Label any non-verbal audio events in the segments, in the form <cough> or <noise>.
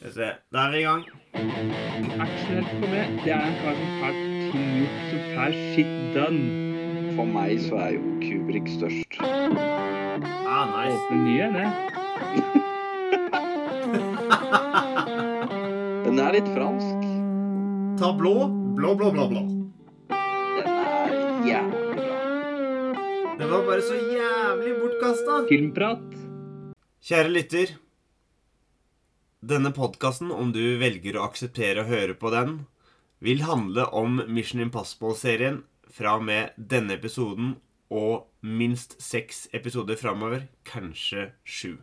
Skal vi se. Da er vi i gang. Actionhelt for meg, det er en kar som får ting gjort, som får shit done. For meg så er jo Kubrik størst. Ah, nice. Åpne nye, det. <laughs> Den er litt fransk. Ta blå. Blå, blå, blå, blå. Den er jævlig bra. Det var bare så jævlig bortkasta. Filmprat. Kjære lytter. Denne podkasten, om du velger å akseptere å høre på den, vil handle om Mission Impossible-serien fra og med denne episoden og minst seks episoder framover, kanskje sju.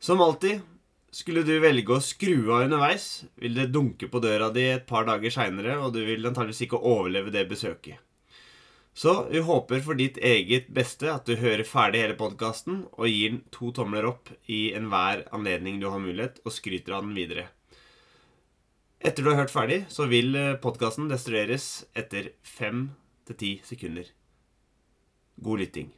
Som alltid, skulle du velge å skru av underveis, vil det dunke på døra di et par dager seinere, og du vil antageligvis ikke overleve det besøket. Så vi håper for ditt eget beste at du hører ferdig hele podkasten og gir den to tomler opp i enhver anledning du har mulighet, og skryter av den videre. Etter du har hørt ferdig, så vil podkasten destrueres etter fem til ti sekunder. God lytting.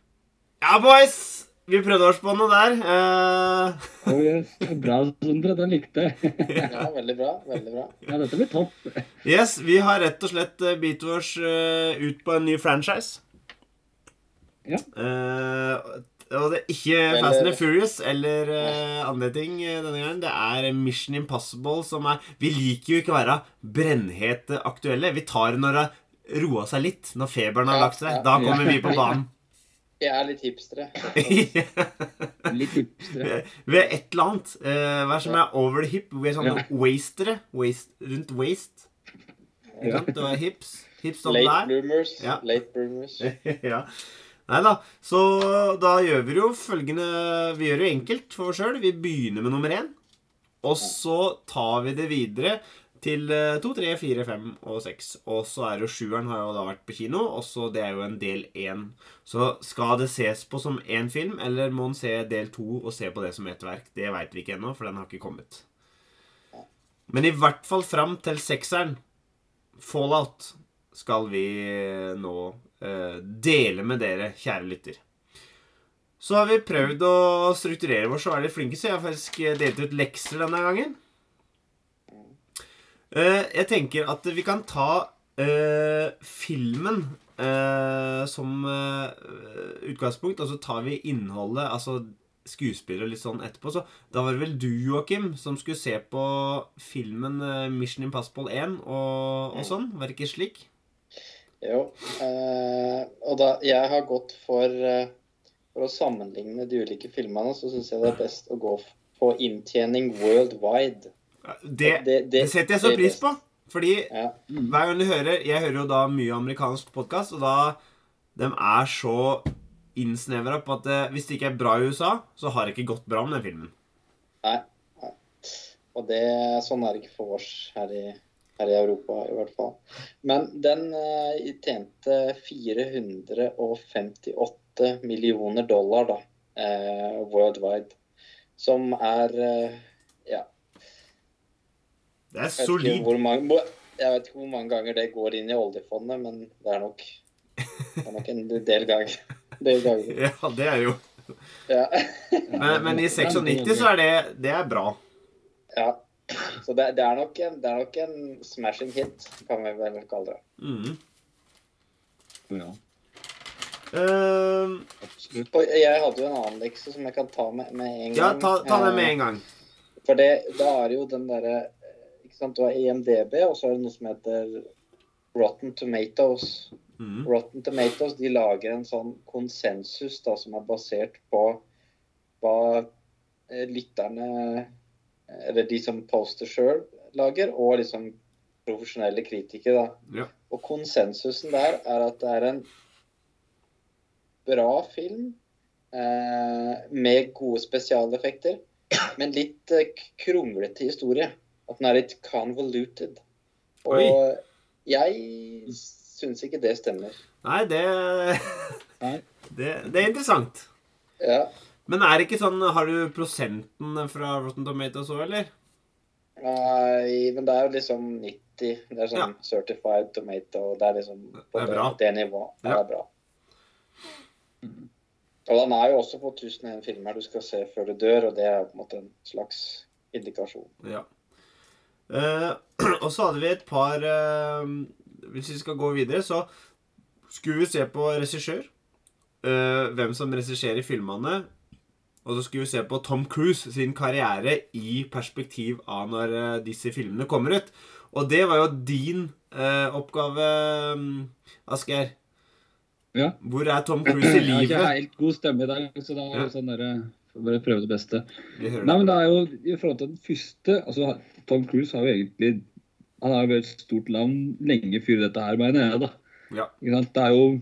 Ja, boys! Vi prøvde oss på noe der. Uh... Oh, yes. Bra, Sondre. Den likte jeg. <laughs> Ja, veldig bra. Veldig bra. Ja, dette blir topp. yes, vi har rett og slett eh, beat oss eh, ut på en ny franchise. Ja. Uh, og det er ikke Eller- Fast and the Furious eller uh, andre ting denne gangen. Det er Mission Impossible som er Vi liker jo ikke å være brennhet aktuelle. Vi tar det når det har roa seg litt. Når feberen har lagt seg. Da kommer vi på banen. Vi er litt hipstere. <laughs> Litt hipstere. Vi er et eller annet. Uh, hva er som er over the hip? Vi er sånne Ja. wastere. Waste, rundt waste. Ja. Det hips. Hips Late der. bloomers. Ja. Late bloomers. <laughs> ja. Nei da. Så da gjør vi jo følgende Vi gjør det enkelt for oss sjøl. Vi begynner med nummer én. Og så tar vi det videre til eh, to, tre, fire, fem og seks. Og så er jo sjueren har jo da vært på kino. Og så det er jo en del én. Så skal det ses på som én film, eller må en se del to og se på det som ett verk? Det veit vi ikke ennå, for den har ikke kommet. Men i hvert fall fram til sekseren, Fallout, skal vi nå eh, dele med dere, kjære lytter. Så har vi prøvd å strukturere oss og være litt flinke, så jeg har faktisk delt ut lekser denne gangen. Eh, jeg tenker at vi kan ta eh, filmen eh, som utgangspunkt, og så tar vi innholdet, altså skuespillere og litt sånn etterpå. Så da var det vel du, Joakim, som skulle se på filmen Mission Impossible 1 og, og sånn? Var det ikke slik? Jo. Eh, og da jeg har gått for For å sammenligne de ulike filmene, så syns jeg det er best å gå på inntjening worldwide. Det, det setter jeg så det pris på. Fordi Ja. hver gang du hører Jeg hører jo da mye amerikansk podkast, og da De er så innsnevra på at det, hvis det ikke er bra i USA, så har det ikke gått bra med den filmen. Nei. nei. Og det, sånn er det ikke for oss her i, her i Europa, i hvert fall. Men den eh, tjente 458 millioner dollar, da, eh, worldwide. Som er eh, Ja, Det er jeg vet, solid. hvor mange, jeg vet ikke hvor mange ganger det går inn i oljefondet, men det er nok, det er nok en del ganger. Del ganger. <laughs> Ja, det er jo Ja. Men, men i 96 så er det Det er bra. Ja. Så det, det, er nok en, det er nok en smashing hit, kan vi vel kalle det. Mm. Ja, Uh, absolutt. Og jeg hadde jo en annen lekse som jeg kan ta med, med en ja, gang. ta, ta det med en gang. Eh, For det, da er jo den derre eh, sant, du har EMDB, og så er det noe som heter Rotten Tomatoes. Mm. Rotten Tomatoes de lager en sånn konsensus da, som er basert på hva eh, lytterne, eh, eller de som poster sjøl, lager, og liksom profesjonelle kritikere. da. Ja. Og konsensusen der er at det er en bra film eh, med gode spesialeffekter, men litt eh, kronglete historie. At den er litt convoluted. Og Oi. jeg syns ikke det stemmer. Nei, det, Nei. det Det er interessant. Ja. Men er det ikke sånn Har du prosenten fra Rotten Tomatoes òg, eller? Nei, men det er jo liksom 90. Det er sånn certified tomato. Det er liksom på Det er det, det nivået. Det Ja. er bra. Og den er jo også på 1001 filmer du skal se før du dør, og det er på en måte en slags indikasjon. Ja. Eh, <clears throat> og så hadde vi et par uh, Hvis vi skal gå videre, så skulle vi se på regissør. Uh, hvem som regisserer filmene. Og så skulle vi se på Tom Cruise sin karriere i perspektiv av når disse filmene kommer ut. Og det var jo din oppgave, Asgeir. Ja. Hvor er Tom Cruise i livet? Jeg har ikke helt god stemme i dag, så da Ja. det sånn derre bare prøve det beste. Nei, men det er jo i forhold til den første altså Tom Cruise har jo egentlig Han har jo vært et stort navn lenge før dette her, mener jeg, da. Ja. Det er jo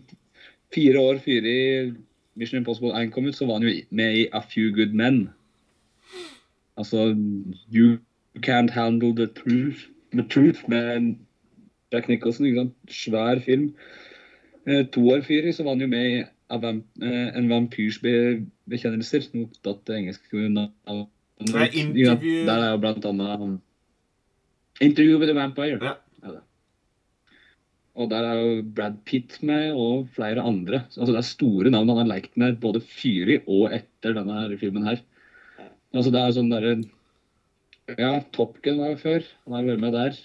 fire år før i Mission Impossible 1 kom ut, så var han jo med i A Few Good Men. Altså You Can't Handle The Truth, the truth med Jack Nicholson. Ikke sant? Svær film. Eh, to år før så var han jo med i eh, En vampyrs bekjennelser. som det engelske. Nei, Der er jo blant annet um, Interview with a Vampire. Ja. Det. Og der er jo Brad Pitt med, og flere andre. Altså Det er store navn han har lekt med både fyrig og etter denne her filmen her. Altså Det er sånn derre Ja, Top Gun var jo før. Han har vært med der.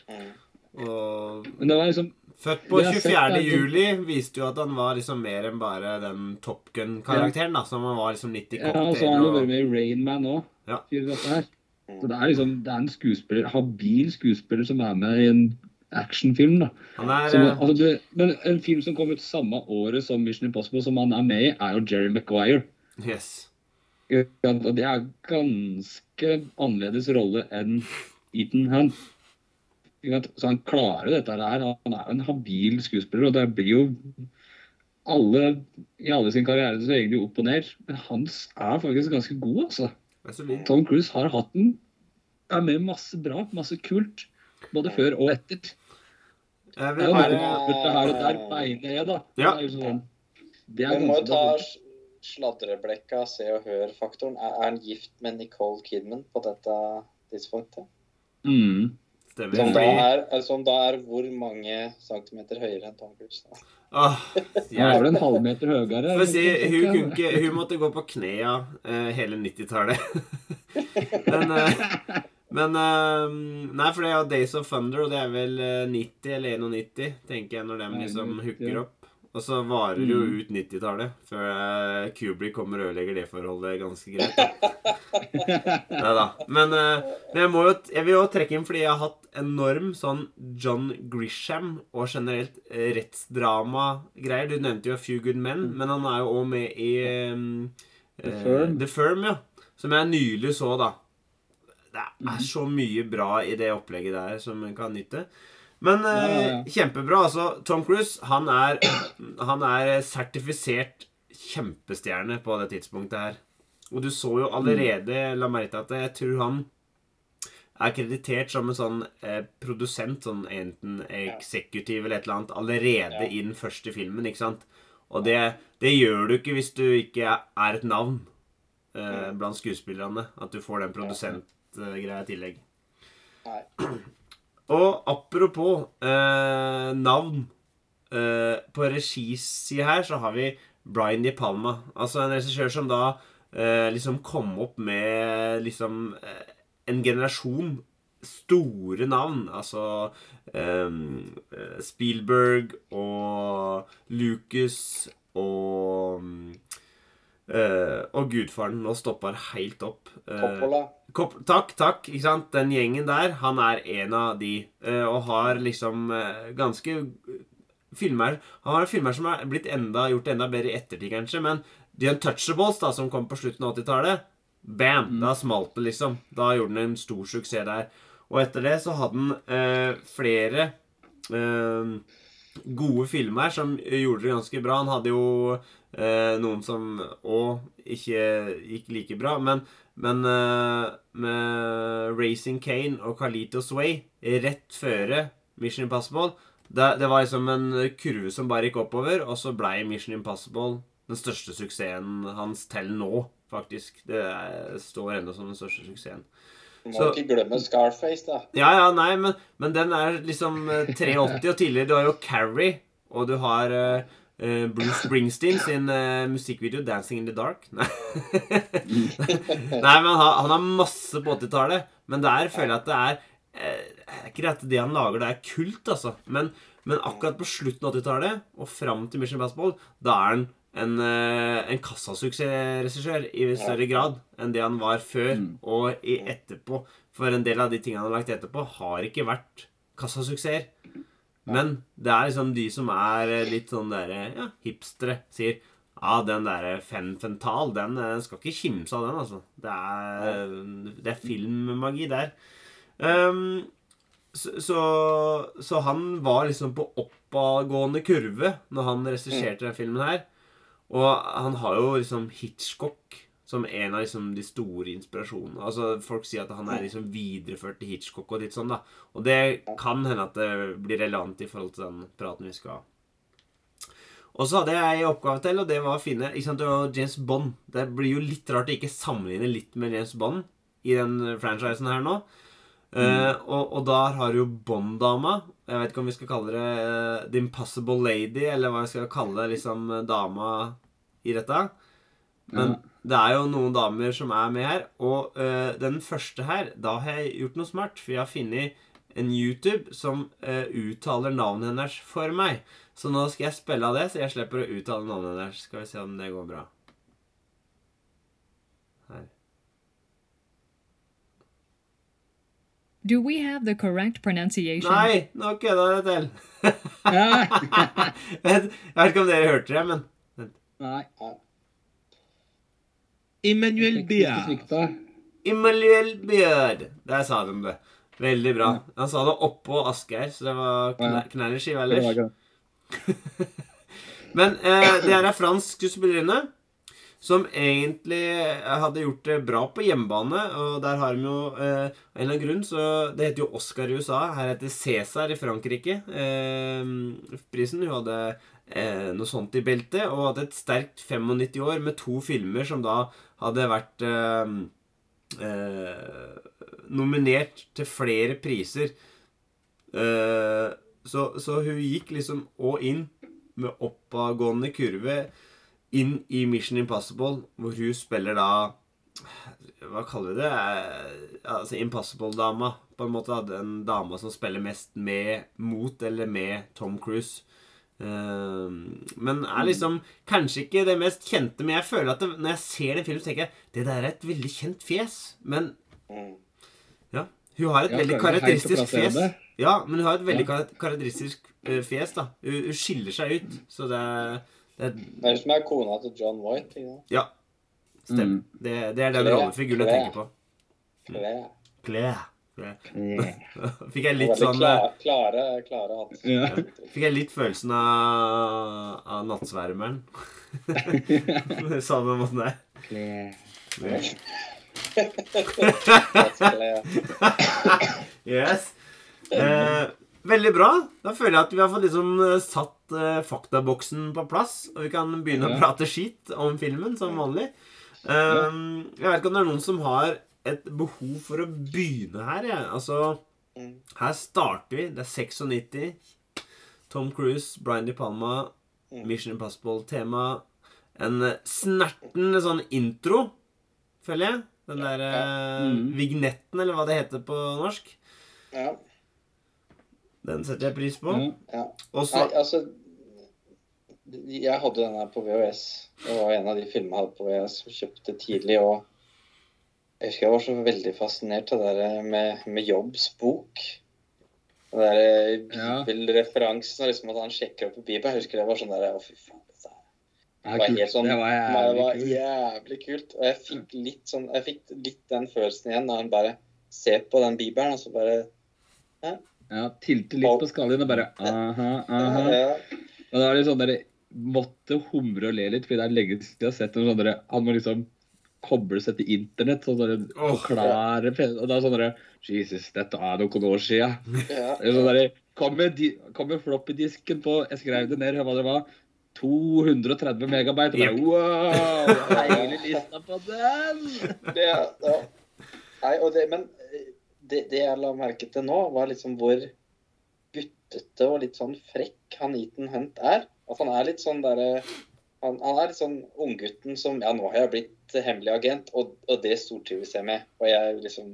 Og Men det var liksom Født på Det 24. er- juli viste jo at han var liksom mer enn bare den Top Gun-karakteren. da, Som han var liksom litt i Ja, og så cocktail har han jo vært med i Rain Man òg. Ja. Så det er liksom Det er en skuespiller, habil skuespiller som er med i en actionfilm. da. Han er Som, eh, altså det, men en film som kom ut samme året som Mission Impossible, som han er med i, er jo Jerry Maguire. Yes. Og det er ganske annerledes rolle enn Ethan Hunt. Så han klarer dette her. Han er jo en habil skuespiller, og det blir jo alle i alle sin karriere så egentlig opp og ned. Men hans er faktisk ganske god, altså. Tom Cruise har hatt den. er med masse bra, masse kult. Både før og etter. Jeg vil jo bare Det her og der beinet er, da. Ja. Det er jo sånn, det er Vi må jo ta sladreblekka, se og hør-faktoren. Er han gift med Nicole Kidman på dette tidspunktet? Mm. Stemmer. Som da er, som da er hvor mange centimeter høyere enn Tom Cruise? er jeg, vel en halvmeter høyere. får si, hun, ikke, hun måtte gå på knea uh, hele 90-tallet. <laughs> men uh, men uh, Nei, for det er jo Days of Thunder, og det er vel eh, 90 eller 91, tenker jeg, når de liksom hooker opp. Og så varer det jo Mm. ut 90-tallet, før eh, Kubrick kommer og ødelegger det forholdet ganske greit. da. <laughs> Neida. Men, eh, men jeg, må jo, jeg vil jo trekke inn fordi jeg har hatt enorm sånn John Grisham og generelt eh, rettsdrama-greier. Du nevnte jo A Few Good Men, men han er jo òg med i um, The Firm. The Firm, ja. Som jeg nylig så, da. Det er så mye bra i det opplegget der som en kan nytte. Men eh, Ja, ja, ja. kjempebra. Altså, Tom Cruise, han er, han er sertifisert kjempestjerne på det tidspunktet her. Og du så jo allerede La merke til at jeg tror han er kreditert som en sånn eh, produsent, sånn enten eksekutiv eller et eller annet, allerede Ja. i den første filmen, ikke sant? Og det, det gjør du ikke hvis du ikke er et navn eh, blant skuespillerne. At du får den produsentgreia i tillegg. Nei. Og apropos eh, navn eh, På regisida her så har vi Brian De Palma. Altså en regissør som da eh, liksom kom opp med liksom eh, en generasjon store navn. Altså eh, Spielberg og Lucas og eh, Og gudfaren. Nå stopper helt opp. Uh, Kop takk, takk. ikke sant? Den gjengen der, han er en av de. Uh, og har liksom eh, ganske filmer Han har filmer som er blitt enda, gjort enda bedre i ettertid, kanskje. Men The Untouchables, da, som kom på slutten av 80-tallet, bam! Da smalt det, liksom. Da gjorde han en stor suksess der. Og etter det så hadde han eh, flere eh, gode filmer som gjorde det ganske bra. Han hadde jo eh, noen som òg ikke gikk like bra. Men, men eh, med Racing Kane og Carlitos Way rett føre Mission Impossible det, det var liksom en kurve som bare gikk oppover, og så blei Mission Impossible den største suksessen hans til nå, faktisk. Det er, står ennå som den største suksessen. Du må Så- ikke glemme Scarface, da. Ja, ja, nei, men, men den er liksom eh, 83 og tidligere. Du har jo Carrie, og du har eh, eh, Bruce Springsteen sin uh, musikkvideo 'Dancing in the Dark'. <laughs> Nei, nei men han, han har masse på 80-tallet. Men der føler jeg at det er uh, Ikke det at det han lager, det er kult, altså. Men, men akkurat på slutten av 80-tallet og fram til Mission Basketball, da er han en, uh, en kassasuksessregissør i større grad enn det han var før Mm. og i etterpå. For en del av de tingene han har lagt etterpå, har ikke vært kassasuksesser. Men det er liksom de som er eh, litt sånn derre ja, hipstere, sier ja, den derre Fen Fental, den eh, skal ikke kimse av den, altså. Det er, det er filmmagi der. Um, så, så, så han var liksom på oppadgående kurve når han regisserte den filmen her. Og han har jo liksom Hitchcock som en av liksom de store inspirasjonene. Altså Folk sier at han er liksom videreført til Hitchcock og litt sånn, da. Og det kan hende at det blir relevant i forhold til den praten vi skal ha. Og så hadde jeg en oppgave til, og det var å finne ikke sant, det var James Bond. Det blir jo litt rart å ikke sammenligne litt med James Bond i den franchisen her nå. Eh, og, og der har du jo Bond-dama. Jeg vet ikke om vi skal kalle det uh, The Impossible Lady, eller hva vi skal kalle liksom eh, dama i dette. Men det er jo noen damer som er med her. Og uh, den første her, da har jeg gjort noe smart. For jeg har funnet en YouTube som uh, uttaler navnet hennes for meg. Så nå skal jeg spille av det, så jeg slipper å uttale navnet hennes. Skal vi se om det går bra. Her. Do we have the correct pronunciation? Nei, nå kødda jeg til. <laughs> Vet jeg vet ikke om dere hørte det, men Nei. Emmanuel Beard. Emmanuel Beard. Der sa de det. Veldig bra. Han sa det oppå Asgeir, så det var Det ellers. <laughs> Men eh, det her er fransk skuespillerinne som egentlig hadde gjort det bra på hjemmebane. Og der har de jo eh, en eller annen grunn så Det heter jo Oscar i USA. Her heter Cæsar i Frankrike. Eh, prisen. Hun hadde eh, noe sånt i beltet og hadde et sterkt 95 år med to filmer som da hadde vært eh, eh, nominert til flere priser. Eh, så, så hun gikk liksom òg inn med oppadgående kurve inn i Mission Impossible, hvor hun spiller da Hva kaller vi det? Eh, Altså Impossible-dama. På en måte Den dama som spiller mest med mot eller med Tom Cruise. Eh, men er liksom kanskje ikke det mest kjente. Men jeg føler at det, når jeg ser den filmen, tenker jeg det der er et veldig kjent fjes. Men Mm. ja, hun har et Ja, veldig karakteristisk fjes. Ja, men hun har et veldig Ja. karakteristisk eh, fjes, da. Hun, hun skiller seg ut. Så det er, det er Det er som er kona til John White. ikke? Ja. Stemmer. Mm. Det, det er den rollefiguren jeg tenker på. Mm. Claire. Claire. Ja. <laughs> Fikk jeg litt sånn Klare, klare, klare hans. Ja. Fikk jeg litt følelsen av, av nattsvermeren. <laughs> Samme måten der. Yes. Eh, veldig bra. Da føler jeg at vi har fått liksom eh, satt eh, faktaboksen på plass. Og vi kan begynne å prate skitt om filmen som vanlig. Eh, jeg vet ikke om det er noen som har et behov for å begynne her. Jeg. Altså, Mm. her starter vi. Det er 96. Tom Cruise, Brian De Palma, Mm. Mission Impossible-tema. En snerten sånn intro, føler jeg. Den der eh, Mm. vignetten, eller hva det heter på norsk. Ja. Den setter jeg pris på. Ja. ja. Og Nei, altså Jeg hadde den her på VHS. Det var en av de filmene jeg hadde på VHS. som Kjøpte tidlig. og Jeg husker jeg var så veldig fascinert av det der med, med Jobbs bok. Den der bibelreferansen, og liksom at han sjekker opp i Bibelen. Jeg husker det var sånn der Å, fy faen. Det Det var helt sånn Det var Det var jævlig kult. Og jeg fikk litt sånn Jeg fikk litt den følelsen igjen da han bare ser på den bibelen, og så bare Ja, tilte litt på skallen og bare aha, aha. Og da er det sånn der, måtte humre og le litt, fordi det er lenge siden jeg har sett noen sånne der, Han må liksom koble seg til internett sånn der, Åh, forklare Og da er sånn derre Jesus, dette er noen år siden. ja. Sånn kom med, med floppy-disken på Jeg skrev det ned, hva det var. 230 megabyte. Og Yep. bare, wow! <laughs> Hele lista på den! Det, ja. Nei, og det, men eh, det, det jeg la merke til nå, var liksom hvor guttete og litt sånn frekk han Eaton Hunt er. At han er litt sånn derre han, han er sånn unggutten som Ja, nå har jeg blitt hemmelig agent, og, og det stortrives jeg med. Og jeg liksom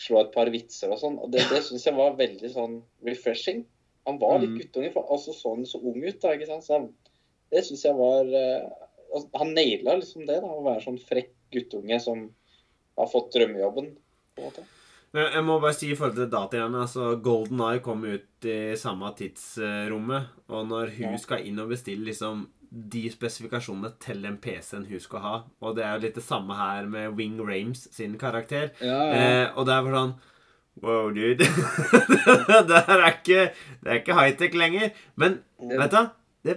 slår et par vitser og sånn. Og det, det syns jeg var veldig sånn refreshing. Han var litt Mm. guttunge, for altså så han så ung ut, da, ikke sant. Så han, det syns jeg var eh, altså, Han naila liksom det, da. Å være sånn frekk guttunge som har fått drømmejobben, på en måte. Men Jeg må bare si i forhold til dataene, altså Golden Eye kom ut i samme tidsrommet. Og når hun skal inn og bestille liksom de spesifikasjonene til en PC-en hun skal ha Og det er jo litt det samme her med Wing Rames sin karakter. Ja, ja. Eh, og det er bare sånn Wow, dude. <laughs> det er ikke Det er ikke high-tech lenger. Men ja. vet du det,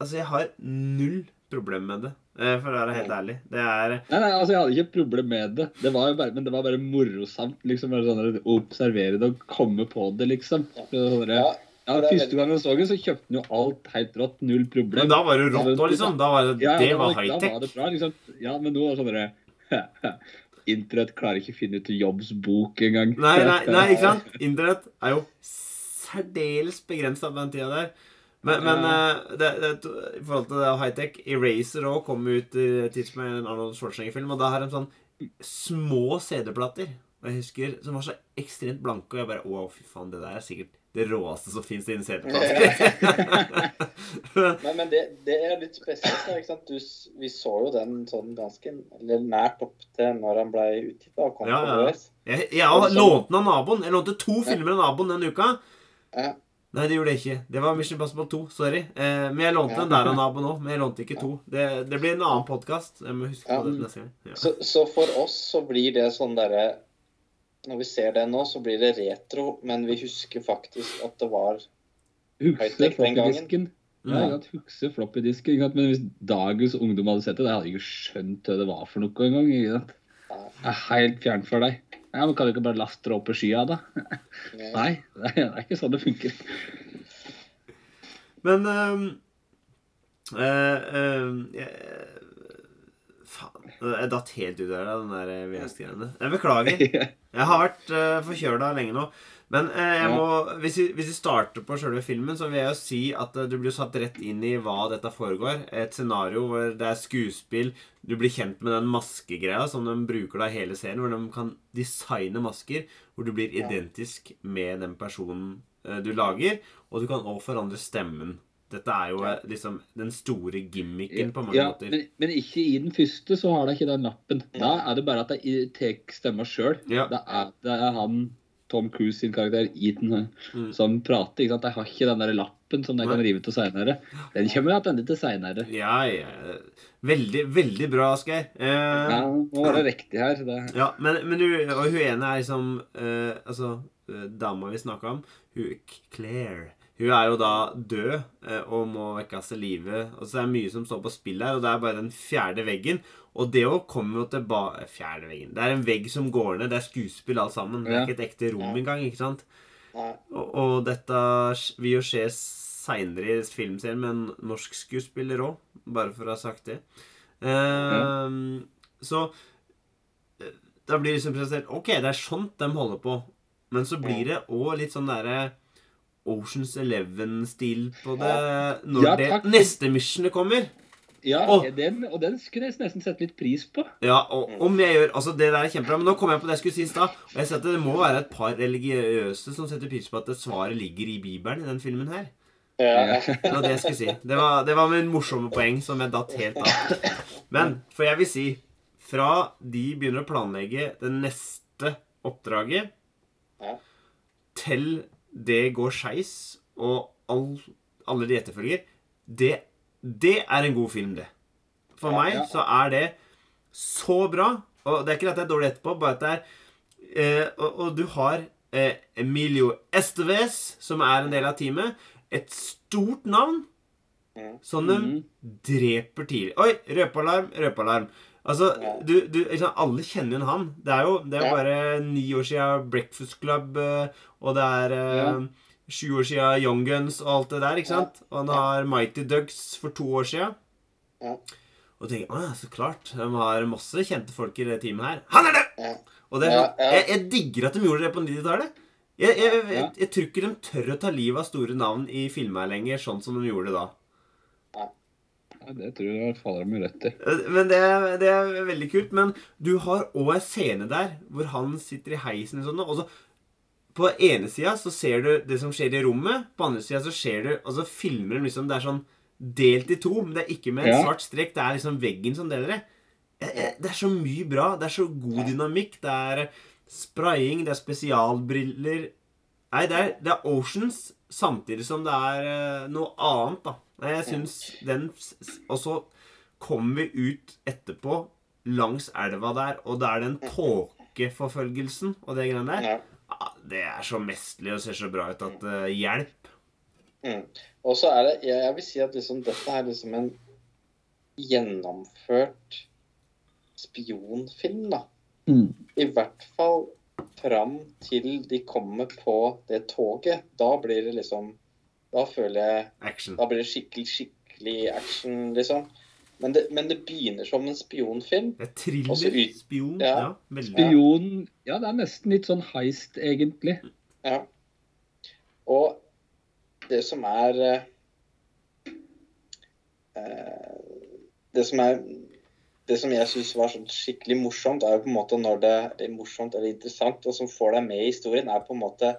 Altså, jeg har null problem med det. eh, For å være helt ærlig. Det er Nei, nei, altså Jeg hadde ikke et problem med det, det var jo bare, men det var bare morosamt. liksom, bare sånn Å observere det og komme på det, liksom. Sånn Ja, ja, det Første gang jeg så den, så kjøpte den jo alt helt rått. Null problem. Men da var det rått òg, liksom. Da var det, Ja, det var Da var high-tech. det bra, liksom. Ja, men nå er det sånn derre <laughs> Internett klarer ikke å finne ut Jobbs bok engang. Nei, nei, <laughs> nei, ikke sant? Internett er jo særdeles begrensa på den tida der. Men, men uh, det, det, i forhold til det high-tech Eraser òg kom ut i tids med en Arnold Schwarzenegger-film, og da har de sånn små CD-plater. Og jeg husker Som var så ekstremt blanke, og jeg bare Å, fy faen, det der er sikkert det råeste som fins innen CD-plater. <laughs> Men, men det, det er litt spesielt. ikke sant? Du, vi så jo den sånn ganske eller nært opp til når han ble utgitt. og kom Ja, på ja. VHS. jeg jeg lånte den av naboen. Jeg lånte to filmer av naboen den uka. Ja. Nei, det gjorde jeg ikke. Det var Mission Impossible 2. Sorry. Eh, men jeg lånte Ja. den der av naboen òg. Men jeg lånte ikke to. Det, det blir en annen podkast. Jeg må huske på det neste gang. Ja. Så, så for oss så blir det sånn derre Når vi ser det nå, så blir det retro, men vi husker faktisk at det var Hukse High-tech den gangen. floppydisken. Ja, floppydisken. ikke sant, Men hvis dagens ungdom hadde sett det, da hadde de ikke skjønt hva det var for noe engang. ikke sant? Det er helt fjernt for deg. Ja, men Kan du ikke bare laste det opp i skya, da? Nei. Nei, det er, ikke sånn det funker. Men ehm, uh, ehm, jeg-. Datt helt ut av det, den der VS-greiene. Jeg beklager. <laughs> Jeg har vært uh, forkjøla lenge nå. Men eh, må, hvis, vi, hvis vi starter på selve filmen, så vil jeg jo si at eh, du blir satt rett inn i hva dette foregår. Et scenario hvor det er skuespill. Du blir kjent med den maskegreia som de bruker da hele serien. Hvor de kan designe masker hvor du blir identisk med den personen eh, du lager. Og du kan òg forandre stemmen. Dette er jo eh, liksom den store gimmicken på mange Ja, måter. men, men ikke i den første så har de ikke den lappen. Da er det bare at de tar stemma sjøl. Ja. Det, det er han Tom Cruise sin karakter Eaton Mm. som prater. ikke sant? De har ikke den der lappen som de kan rive til seinere. Den kommer tilbake til seinere. Ja, ja. Veldig, veldig bra, Asgeir. Eh, Ja, må være riktig her. Det. Ja, men, men du, og hun ene er liksom eh, Altså, eh, dama vi snakka om, hun Claire Hun er jo da død eh, og må vekkes til live. Og så er det mye som står på spill her, og det er bare den fjerde veggen. Og det òg kommer jo tilbake Fjerde veggen. Det er en vegg som går ned. Det er skuespill alt sammen. Det er ikke et ekte rom engang, ikke sant? Og, og dette vil jo skje seinere i filmserien med en norsk skuespiller òg, bare for å ha sagt det. Ehm, Så eh, da blir det liksom presentert OK, det er sånt de holder på. Men så blir det òg litt sånn derre Oceans Eleven-stil på det når Ja, det neste missionet kommer. Ja, og, den, og den skulle jeg nesten sette litt pris på. Ja, og om jeg gjør Altså, det der er kjempebra. Men nå kom jeg på det jeg skulle si i stad. Og jeg at det må være et par religiøse som setter pris på at det svaret ligger i Bibelen i den filmen her. Ja. Det var det jeg skulle si. Det var, det var min morsomme poeng som jeg datt helt av. Men for jeg vil si Fra de begynner å planlegge det neste oppdraget, Ja. til det går skeis, og all, alle de etterfølger det, det er en god film, det. For Ja, meg ja. så er det så bra. Og det er ikke at det er dårlig etterpå, bare at det er eh, og, og du har eh, Emilio Esteves, som er en del av teamet. Et stort navn Mm. som de mm. dreper tidlig. Oi, røpealarm, røpealarm. Altså, Ja. du, du, liksom, Alle kjenner jo han. Det er jo, det er jo bare ni år siden Breakfast Club, eh, og det er eh, Ja. sju år siden Young Guns og alt det der, ikke Ja. sant? Og han har Mighty Ducks for to år siden. Ja. Og tenker å ja, så klart. De har masse kjente folk i det teamet her. Han er det! Ja. Og det sånn. Jeg, jeg digger at de gjorde det på 90-tallet. Jeg, jeg, jeg, tror ikke de tør å ta livet av store navn i filmer lenger, sånn som de gjorde det da. Ja, det tror jeg faller dem rett i. Eh, Men det, det er veldig kult. Men du har òg en scene der hvor han sitter i heisen og sånn, og så på ene sida så ser du det som skjer i rommet, på andre sida så ser du Og så filmer de liksom Det er sånn delt i to, men det er ikke med en Ja. svart strek. Det er liksom veggen som deler det. Eh, eh, Det er så mye bra. Det er så god dynamikk. Det er spraying, det er spesialbriller Nei, det er, det er Oceans samtidig som det er eh, noe annet, da. Nei, jeg syns den Og så kommer vi ut etterpå langs elva der, og det er den tåkeforfølgelsen og det greiene der. Ja. Det er så mesterlig og ser så bra ut at uh, hjelp. Mm. Og så er det Jeg jeg vil si at liksom, dette er liksom en gjennomført spionfilm, da. Mm. I hvert fall fram til de kommer på det toget. Da blir det liksom Da føler jeg Action. Da blir det skikkelig, skikkelig action, liksom. Men det, men det begynner som en spionfilm. Det er thriller, ut- spion ja. Ja. Spion Ja, det er nesten litt sånn heist, egentlig. Ja. Og det som er eh, eh, Det som er det som jeg syns var sånn skikkelig morsomt, er jo på en måte når det er morsomt eller interessant, og som får deg med i historien, er på en måte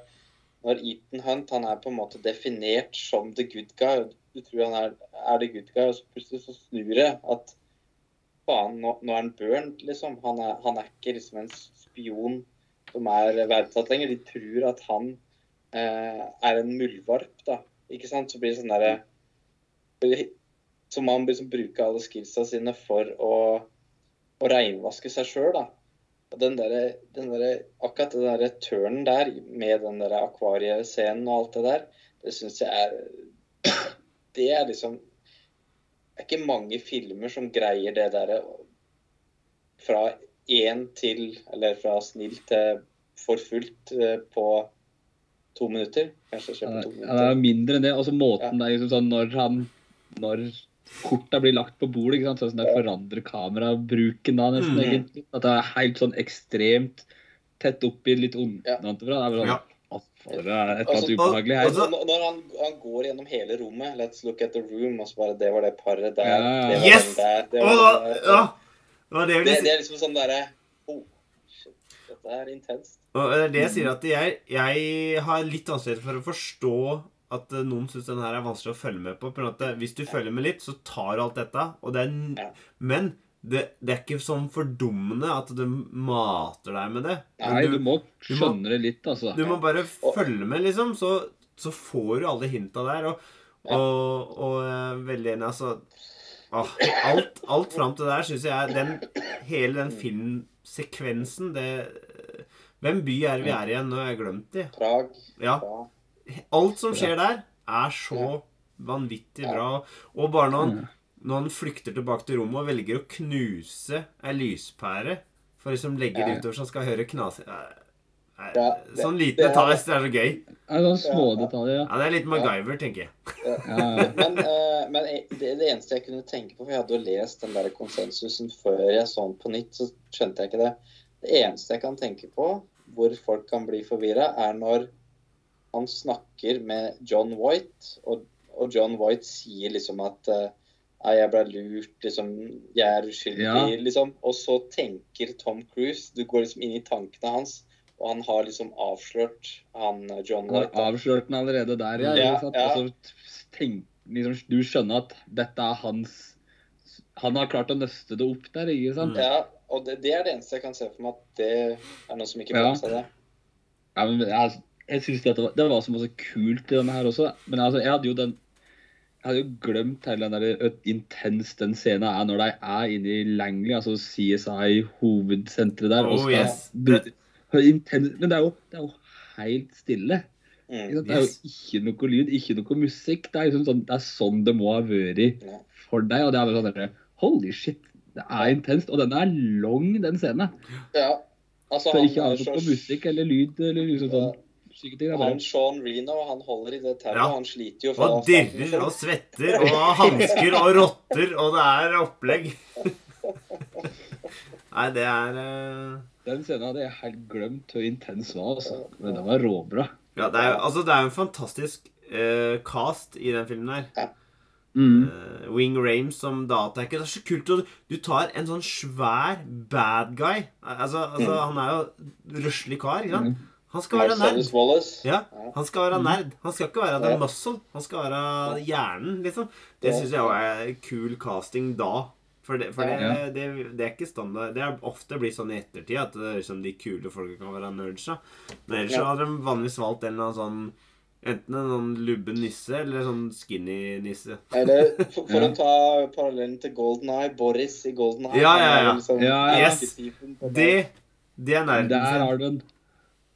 når Ethan Hunt han er på en måte definert som the good guy. Du tror han er, er the good guy, og så plutselig så snur det at faen, nå, nå er han burnt, liksom. Han er, han er ikke liksom en spion som er verdsatt lenger. De tror at han eh, er en muldvarp, da. Ikke sant? Så blir det sånn derre Så man liksom bruker alle skillsa sine for å, å reinvaske seg sjøl, da. Og den der, den der, Akkurat den derre turnen der med den der akvariescenen og alt det der, det syns jeg er Det er liksom Det er ikke mange filmer som greier det derre fra én til Eller fra snill til for fullt eh, på to minutter. Kanskje Ja, ikke på to det ja, det er mindre enn det. Altså måten det er liksom sånn når han Når korta blir lagt på bordet, ikke sant? sånn det forandrer kamerabruken da nesten, Mm. egentlig. At det er helt sånn ekstremt tett oppi litt er sånn Ja. Det er et eller Altså, annet ubehagelig her. altså- Når, han, han går gjennom hele rommet Let's look at the room, og så bare Det var det paret der. Ja, ja. Det var Yes! der. Det, var der. ja! Det det det, det er liksom sånn derre Oh, shit. Dette er intenst. Og det er det jeg sier at jeg, jeg har litt vanskelig for å forstå at eh, noen syns den her er vanskelig å følge med på. på eh, Hvis du følger med litt, så tar du alt dette. Og det er, Ja. Men det, det er ikke sånn fordummende at du mater deg med det. Nei, du, du må du må- skjønne det litt, altså. du må bare Og- følge med, liksom. Så, så får du alle hinta der. Og, Ja. og, og veldig enig, altså ah, Alt, alt fram til der syns jeg den, Hele den filmsekvensen det Hvem by er vi er igjen? Nå har jeg glemt det. Prag. Ja. Alt som skjer der, er så vanvittig bra. Og bare noen når han flykter tilbake til rommet og velger å knuse ei lyspære for liksom legge det utover så han skal høre knase Nei, Ja, det- Sånn liten det detalj, det er så gøy. Det er sånne smådetaljer, ja. Ja, Det er litt MacGyver, tenker jeg. ja. ja. <laughs> Men, uh, men jeg- det, det eneste jeg kunne tenke på, for jeg hadde jo lest den der konsensusen før jeg så den på nytt, så skjønte jeg ikke det. Det eneste jeg kan tenke på hvor folk kan bli forvirra, er når han snakker med John White, og, og John White sier liksom at eh, Nei, jeg ble lurt, liksom. Jeg er uskyldig, Ja. liksom. Og så tenker Tom Cruise Du går liksom inn i tankene hans, og han har liksom avslørt han eh, John Han har avslørt den allerede der, ja. Ja, ikke ja. Altså, tenk, liksom, du skjønner at dette er hans Han har klart å nøste det opp der, ikke sant? Ja, og det, det er det eneste jeg kan se for meg at det er noen som ikke får Ja. med seg det. Ja, men jeg, jeg synes dette var, Det var så masse kult i denne her også. Men altså, jeg hadde jo den jeg hadde jo glemt hele den der intens den scenen er når de er inne i Langley, altså CSI-hovedsenteret der. Oh, skal yes. bruke- intens, men det er, jo, det er jo helt stille. Mm. Det er Yes. jo ikke noe lyd, ikke noe musikk. Det er, liksom sånn, det er sånn det må ha vært for deg. Og det er bare sånn der, Holy shit, det er intenst. Og den er lang, den scenen. Ja, altså Så ikke er annet noe musikk eller lyd eller liksom sånn er han Sean Reno han holder i det tauet. Ja. Han sliter jo Og dirrer og svetter og har hansker og rotter, og det er opplegg. <laughs> Nei, det er uh... Den scenen hadde jeg helt glemt hvor intens var. altså. Men den var råbra. Ja, det er, altså, det er en fantastisk uh, cast i den filmen her. Mm. eh, Wing Rames som datahacker. Det er så kult at du tar en sånn svær bad guy. Altså, altså Mm. Han er jo røslig kar, ikke sant? Mm. Han skal være nerd. Ja, han skal være nerd. Han skal ikke være the muscle. Han skal være hjernen, liksom. Det syns jeg også er kul casting da. For, det, for det, det, det er ikke standard Det er ofte blitt sånn i ettertid at det er liksom de kule folka kan være nerds. Men ellers så hadde de vanligvis valgt en eller annen sånn Enten en sånn lubben nisse eller sånn skinny nisse. Eller <laughs> for, for Ja. å ta parallellen til Golden Eye, Boris i Golden Eye. Ja, ja, ja. Liksom, Ja, ja. arketypen Det, det er nerden Der sin. har du den.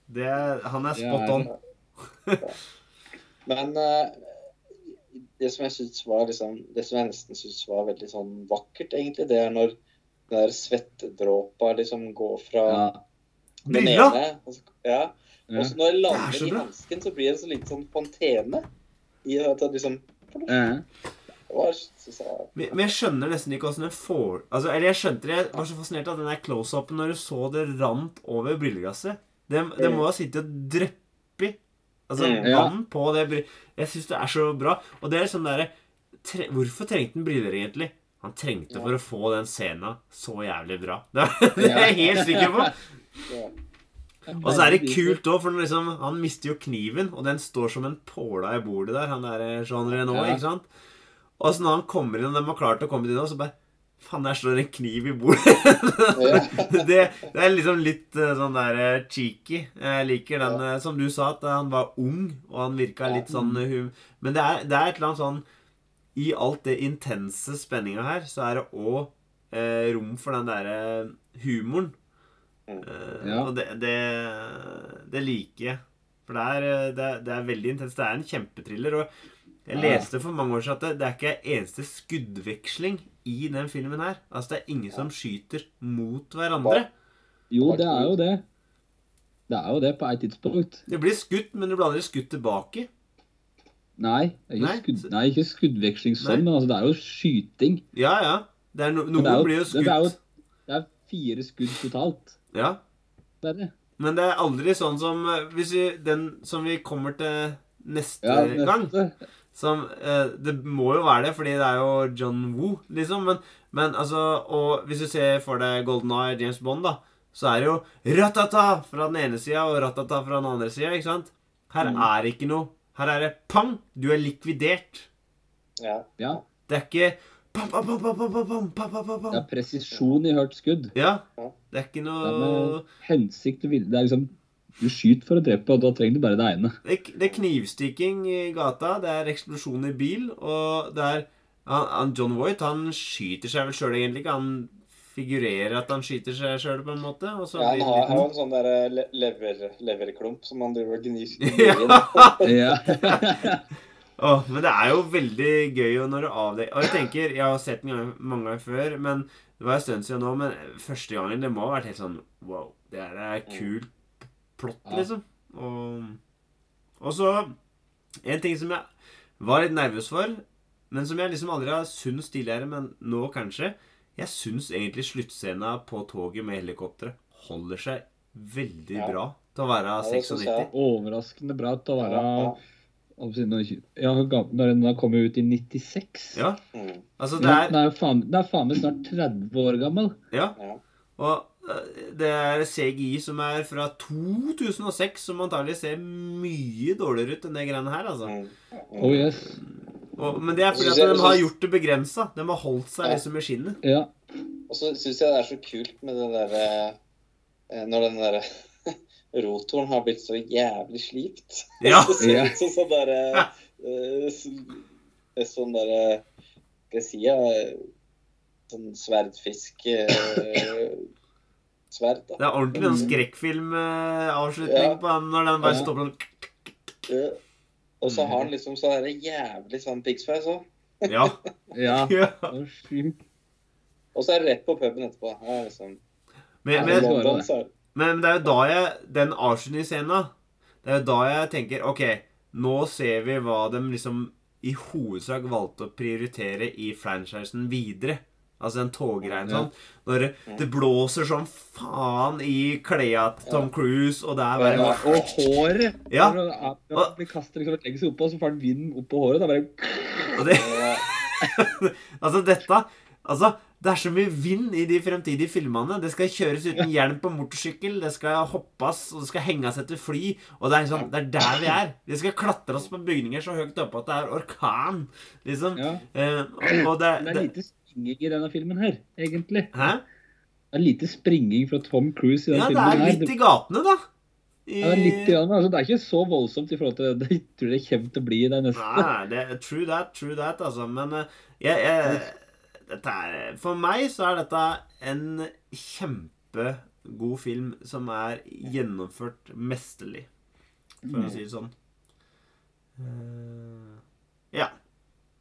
Det er, han er spot on. <laughs> Men uh, det som jeg synes var liksom Det som jeg nesten syns var veldig sånn vakkert, egentlig, det er når den der svettedråpa liksom går fra Ja. den ene og så- Ja. Og så når jeg Det er lander i hansken, så blir det så litt sånn fontene. I at det liksom Men men jeg skjønner nesten ikke åssen den får Altså, Eller jeg skjønte det, jeg var så fascinert av den der close-upen når du så det rant over brilleglasset. Det, det må ha sittet og dryppet Altså Mm. Ja. vann på det. Jeg syns det er så bra. Og det er sånn derre tre, Hvorfor trengte han briller, egentlig? Han trengte for å få den scenen så jævlig bra. Det <laughs> det er jeg helt sikker på. Og så er det kult òg, for liksom, han mister jo kniven, og den står som en påla i bordet der, han der Jean Renault, Ja. ikke sant? Og så når han kommer inn, og de har klart å komme inn, og så bare Faen, der står en kniv i bordet. <laughs> det, det er liksom litt eh, sånn der eh, cheeky. Jeg liker den, ja. som du sa, at eh, han var ung, og han virka litt sånn eh, hum... Men det er, det er et eller annet sånn I alt det intense spenninga her, så er det òg eh, rom for den derre humoren. Eh, Ja. Og det, det, det liker jeg. For det eh, det, er, det er veldig intenst. Det er en kjempetriller. Og jeg leste for mange år siden at det, det er ikke eneste skuddveksling i den filmen her. Altså Det er ingen som skyter mot hverandre. Jo, det er jo det. Det er jo det på et tidspunkt. Det blir skutt, men det blir aldri skutt tilbake. Nei, ikke, Nei. skudd, nei, ikke skuddveksling sånn, Nei. men altså, det er jo skyting. Ja, ja. Det er no, noen det er jo- blir jo det er jo- skutt. Det er fire skudd totalt. Ja. Det er det. Men det er aldri sånn som eh, Hvis vi, den som vi kommer til neste Ja, gang neste. Som eh, Det må jo være det, fordi det er jo John Woo, liksom. Men, men altså Og hvis du ser for deg Golden Eye, James Bond, da, så er det jo ratata fra den ene sida og ratata fra den andre sida, ikke sant? Her Mm. er ikke noe. Her er det pang! Du er likvidert. ja. Ja, Det er ikke pam, pam, pam, pam, pam, pam, pam, pam, det er presisjon i hørt skudd. Ja. Ja. Det er ikke noe Det er med hensikt og vilje. Det er liksom Du skyter for å drepe, og da trenger du bare det ene. Det er, det er knivstikking i gata, det er eksplosjon i bil, og det er han, han John Voight han skyter seg vel sjøl egentlig ikke. Han figurerer at han skyter seg sjøl på en måte. Og så ja, han har, har jo en sånn der eh, le- lever, leverklump som han driver og gnir <laughs> Ja. Ja. oh, men det er jo veldig gøy når du avdekker Og jeg tenker, jeg har sett den gang- mange ganger før, men det var en stund siden nå, men første gangen det må ha vært helt sånn Wow, det her er kult plott, Ja. liksom. Og, og så En ting som jeg var litt nervøs for, men som jeg liksom aldri har syntes tidligere, men nå kanskje Jeg syns egentlig sluttscena på toget med helikopteret holder seg veldig Ja. bra til å være Ja, 96. jeg. Overraskende bra til å være Ja, Ja, når den har kommet ut i 96. Ja, Mm. altså det er den er jo faen, meg snart 30 år gammel. Ja. Ja. Og det er CGI som er fra 2006, som antagelig ser mye dårligere ut enn det greiene her, altså. Mm. Oh yes. Og, men det er fordi at de har gjort det begrensa. De har holdt seg Ja. liksom i skinnet. Ja. Og så syns jeg det er så kult med den derre eh, Når den derre <laughs> rotoren har blitt så jævlig slipt. <laughs> Ja. <laughs> Så ut som sånn derre eh, Sånn derre Skal jeg si ja, Sånn sverdfisk Sverd, da. Det er ordentlig sånn skrekkfilmavslutning Ja. på den når den bare Ja. stopper sånn Ja. Og så har han liksom så derre jævlig sånn piggsveis òg. Ja. <laughs> ja. <laughs> Og så er det rett på puben etterpå. Ja, liksom. Men, men, det- London, så men det er jo da jeg Den avslutningsscena Det er jo da jeg tenker OK, nå ser vi hva de liksom i hovedsak valgte å prioritere i franchisen videre. Altså den toggreien sånn. Når det, det blåser som faen i klærne til Tom Cruise, og det er bare Ja, og håret. Ja. Vi det er- det kastet liksom et egg seg oppå, så får han vinden opp på håret. Da bare og det, <laughs> altså, dette Altså, det er så mye vind i de fremtidige filmene. Det skal kjøres uten hjelm på motorsykkel, det skal hoppes, og det skal henges etter fly. Og det er liksom, det er der vi er. Vi skal klatre oss på bygninger så høyt oppe at det er orkan. Liksom. Ja. Eh, og det, det, det er det lite springing i denne filmen her, egentlig. Hæ? Det er lite springing fra Tom Cruise i denne Ja, det er litt i gatene, da. I, Ja, litt, altså, det er ikke så voldsomt i forhold til det jeg tror det kommer til å bli i det neste. Nei, det er true that, true that, altså. Men eh, jeg, jeg er, For meg så er dette en kjempegod film som er gjennomført mesterlig, for å si det sånn. Eh, ja.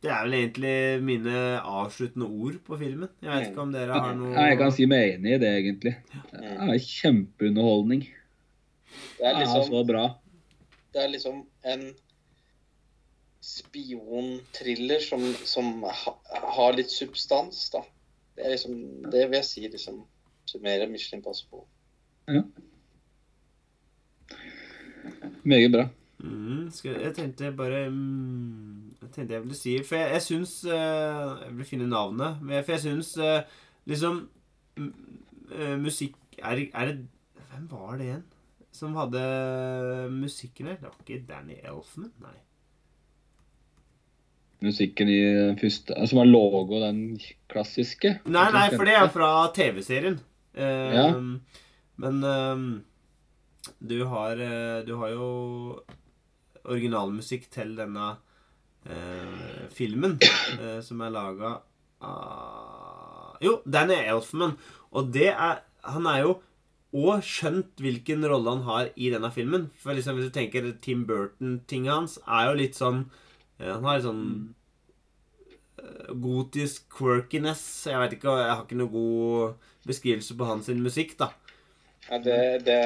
Det er vel egentlig mine avsluttende ord på filmen. Jeg vet ikke om dere har noe Ja, jeg kan si meg enig i det, egentlig. Det er kjempeunderholdning. Det er Det er liksom, så bra. det er liksom en spionthriller som, som ha, har litt substans, da. Det er liksom Det vil jeg si liksom summerer Mission Ja. Meget bra. Mm, skal, jeg tenkte bare mm, tenkte jeg ville si For jeg, jeg syns eh, Jeg vil finne navnet. Men for jeg syns eh, liksom eh, Musikk er, er det Hvem var det igjen? Som hadde musikken her? Det var ikke Danny Elfman? Nei. Musikken i den første Som var logo, den klassiske. Nei, nei, for det er fra TV-serien. Uh, Ja. Men eh, du har Du har jo originalmusikk til denne eh, filmen, eh, som er laga av Jo, Danny Elfman. Og det er Han er jo og skjønt hvilken rolle han har i denne filmen. For liksom Hvis du tenker Tim Burton-tinget hans, er jo litt sånn eh, Han har litt sånn eh, gotisk quirkiness. Jeg vet ikke, jeg har ikke noe god beskrivelse på hans musikk, da. Ja, det, det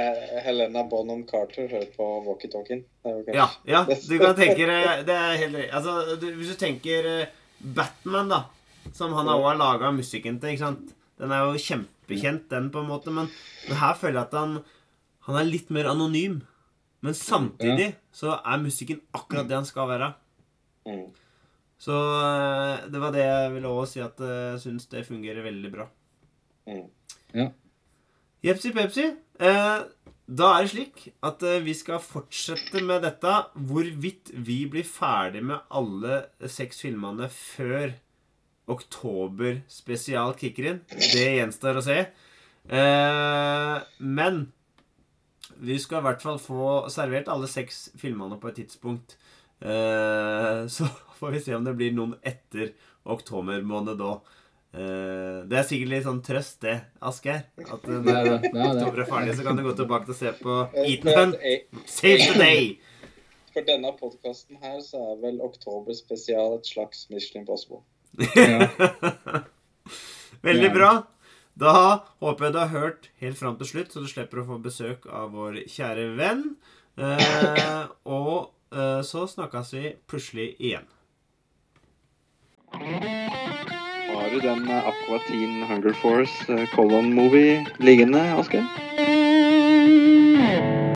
Helena Bonham Carter hører på walkietalkien. Ja, ja, <laughs> du kan tenke Det er helt Altså, du, hvis du tenker eh, Batman, da, som han har også laga musikken til, ikke sant Den er jo kjempekjent, den, på en måte, men, men her føler jeg at han Han er litt mer anonym. Men samtidig så er musikken akkurat det han skal være. Mm. Så eh, det var det jeg ville også si, at eh, jeg syns det fungerer veldig bra. Mm. Ja. Jepsi pepsi. Eh, da er det slik at eh, vi skal fortsette med dette. Hvorvidt vi blir ferdig med alle seks filmene før oktober spesial kicker inn, det gjenstår å se. Eh, men vi skal i hvert fall få servert alle seks filmene på et tidspunkt. Eh, <laughs> så får vi se om det blir noen etter oktober måned da. Eh, det er sikkert litt sånn trøst, det, Asgeir. At eh, Det når er oktober er ferdig, så kan du gå tilbake til å se på Eh, Eaten for Hunt. eh, Save the day! For denne podkasten her så er vel oktober spesial et slags Michelin Impossible. <laughs> Ja. Veldig bra. Da håper jeg du har hørt helt fram til slutt, så du slipper å få besøk av vår kjære venn. Eh, og eh, så snakkes vi plutselig igjen. Du den eh, Aqua Teen Hunger Force eh, Colon Movie liggende, Asker?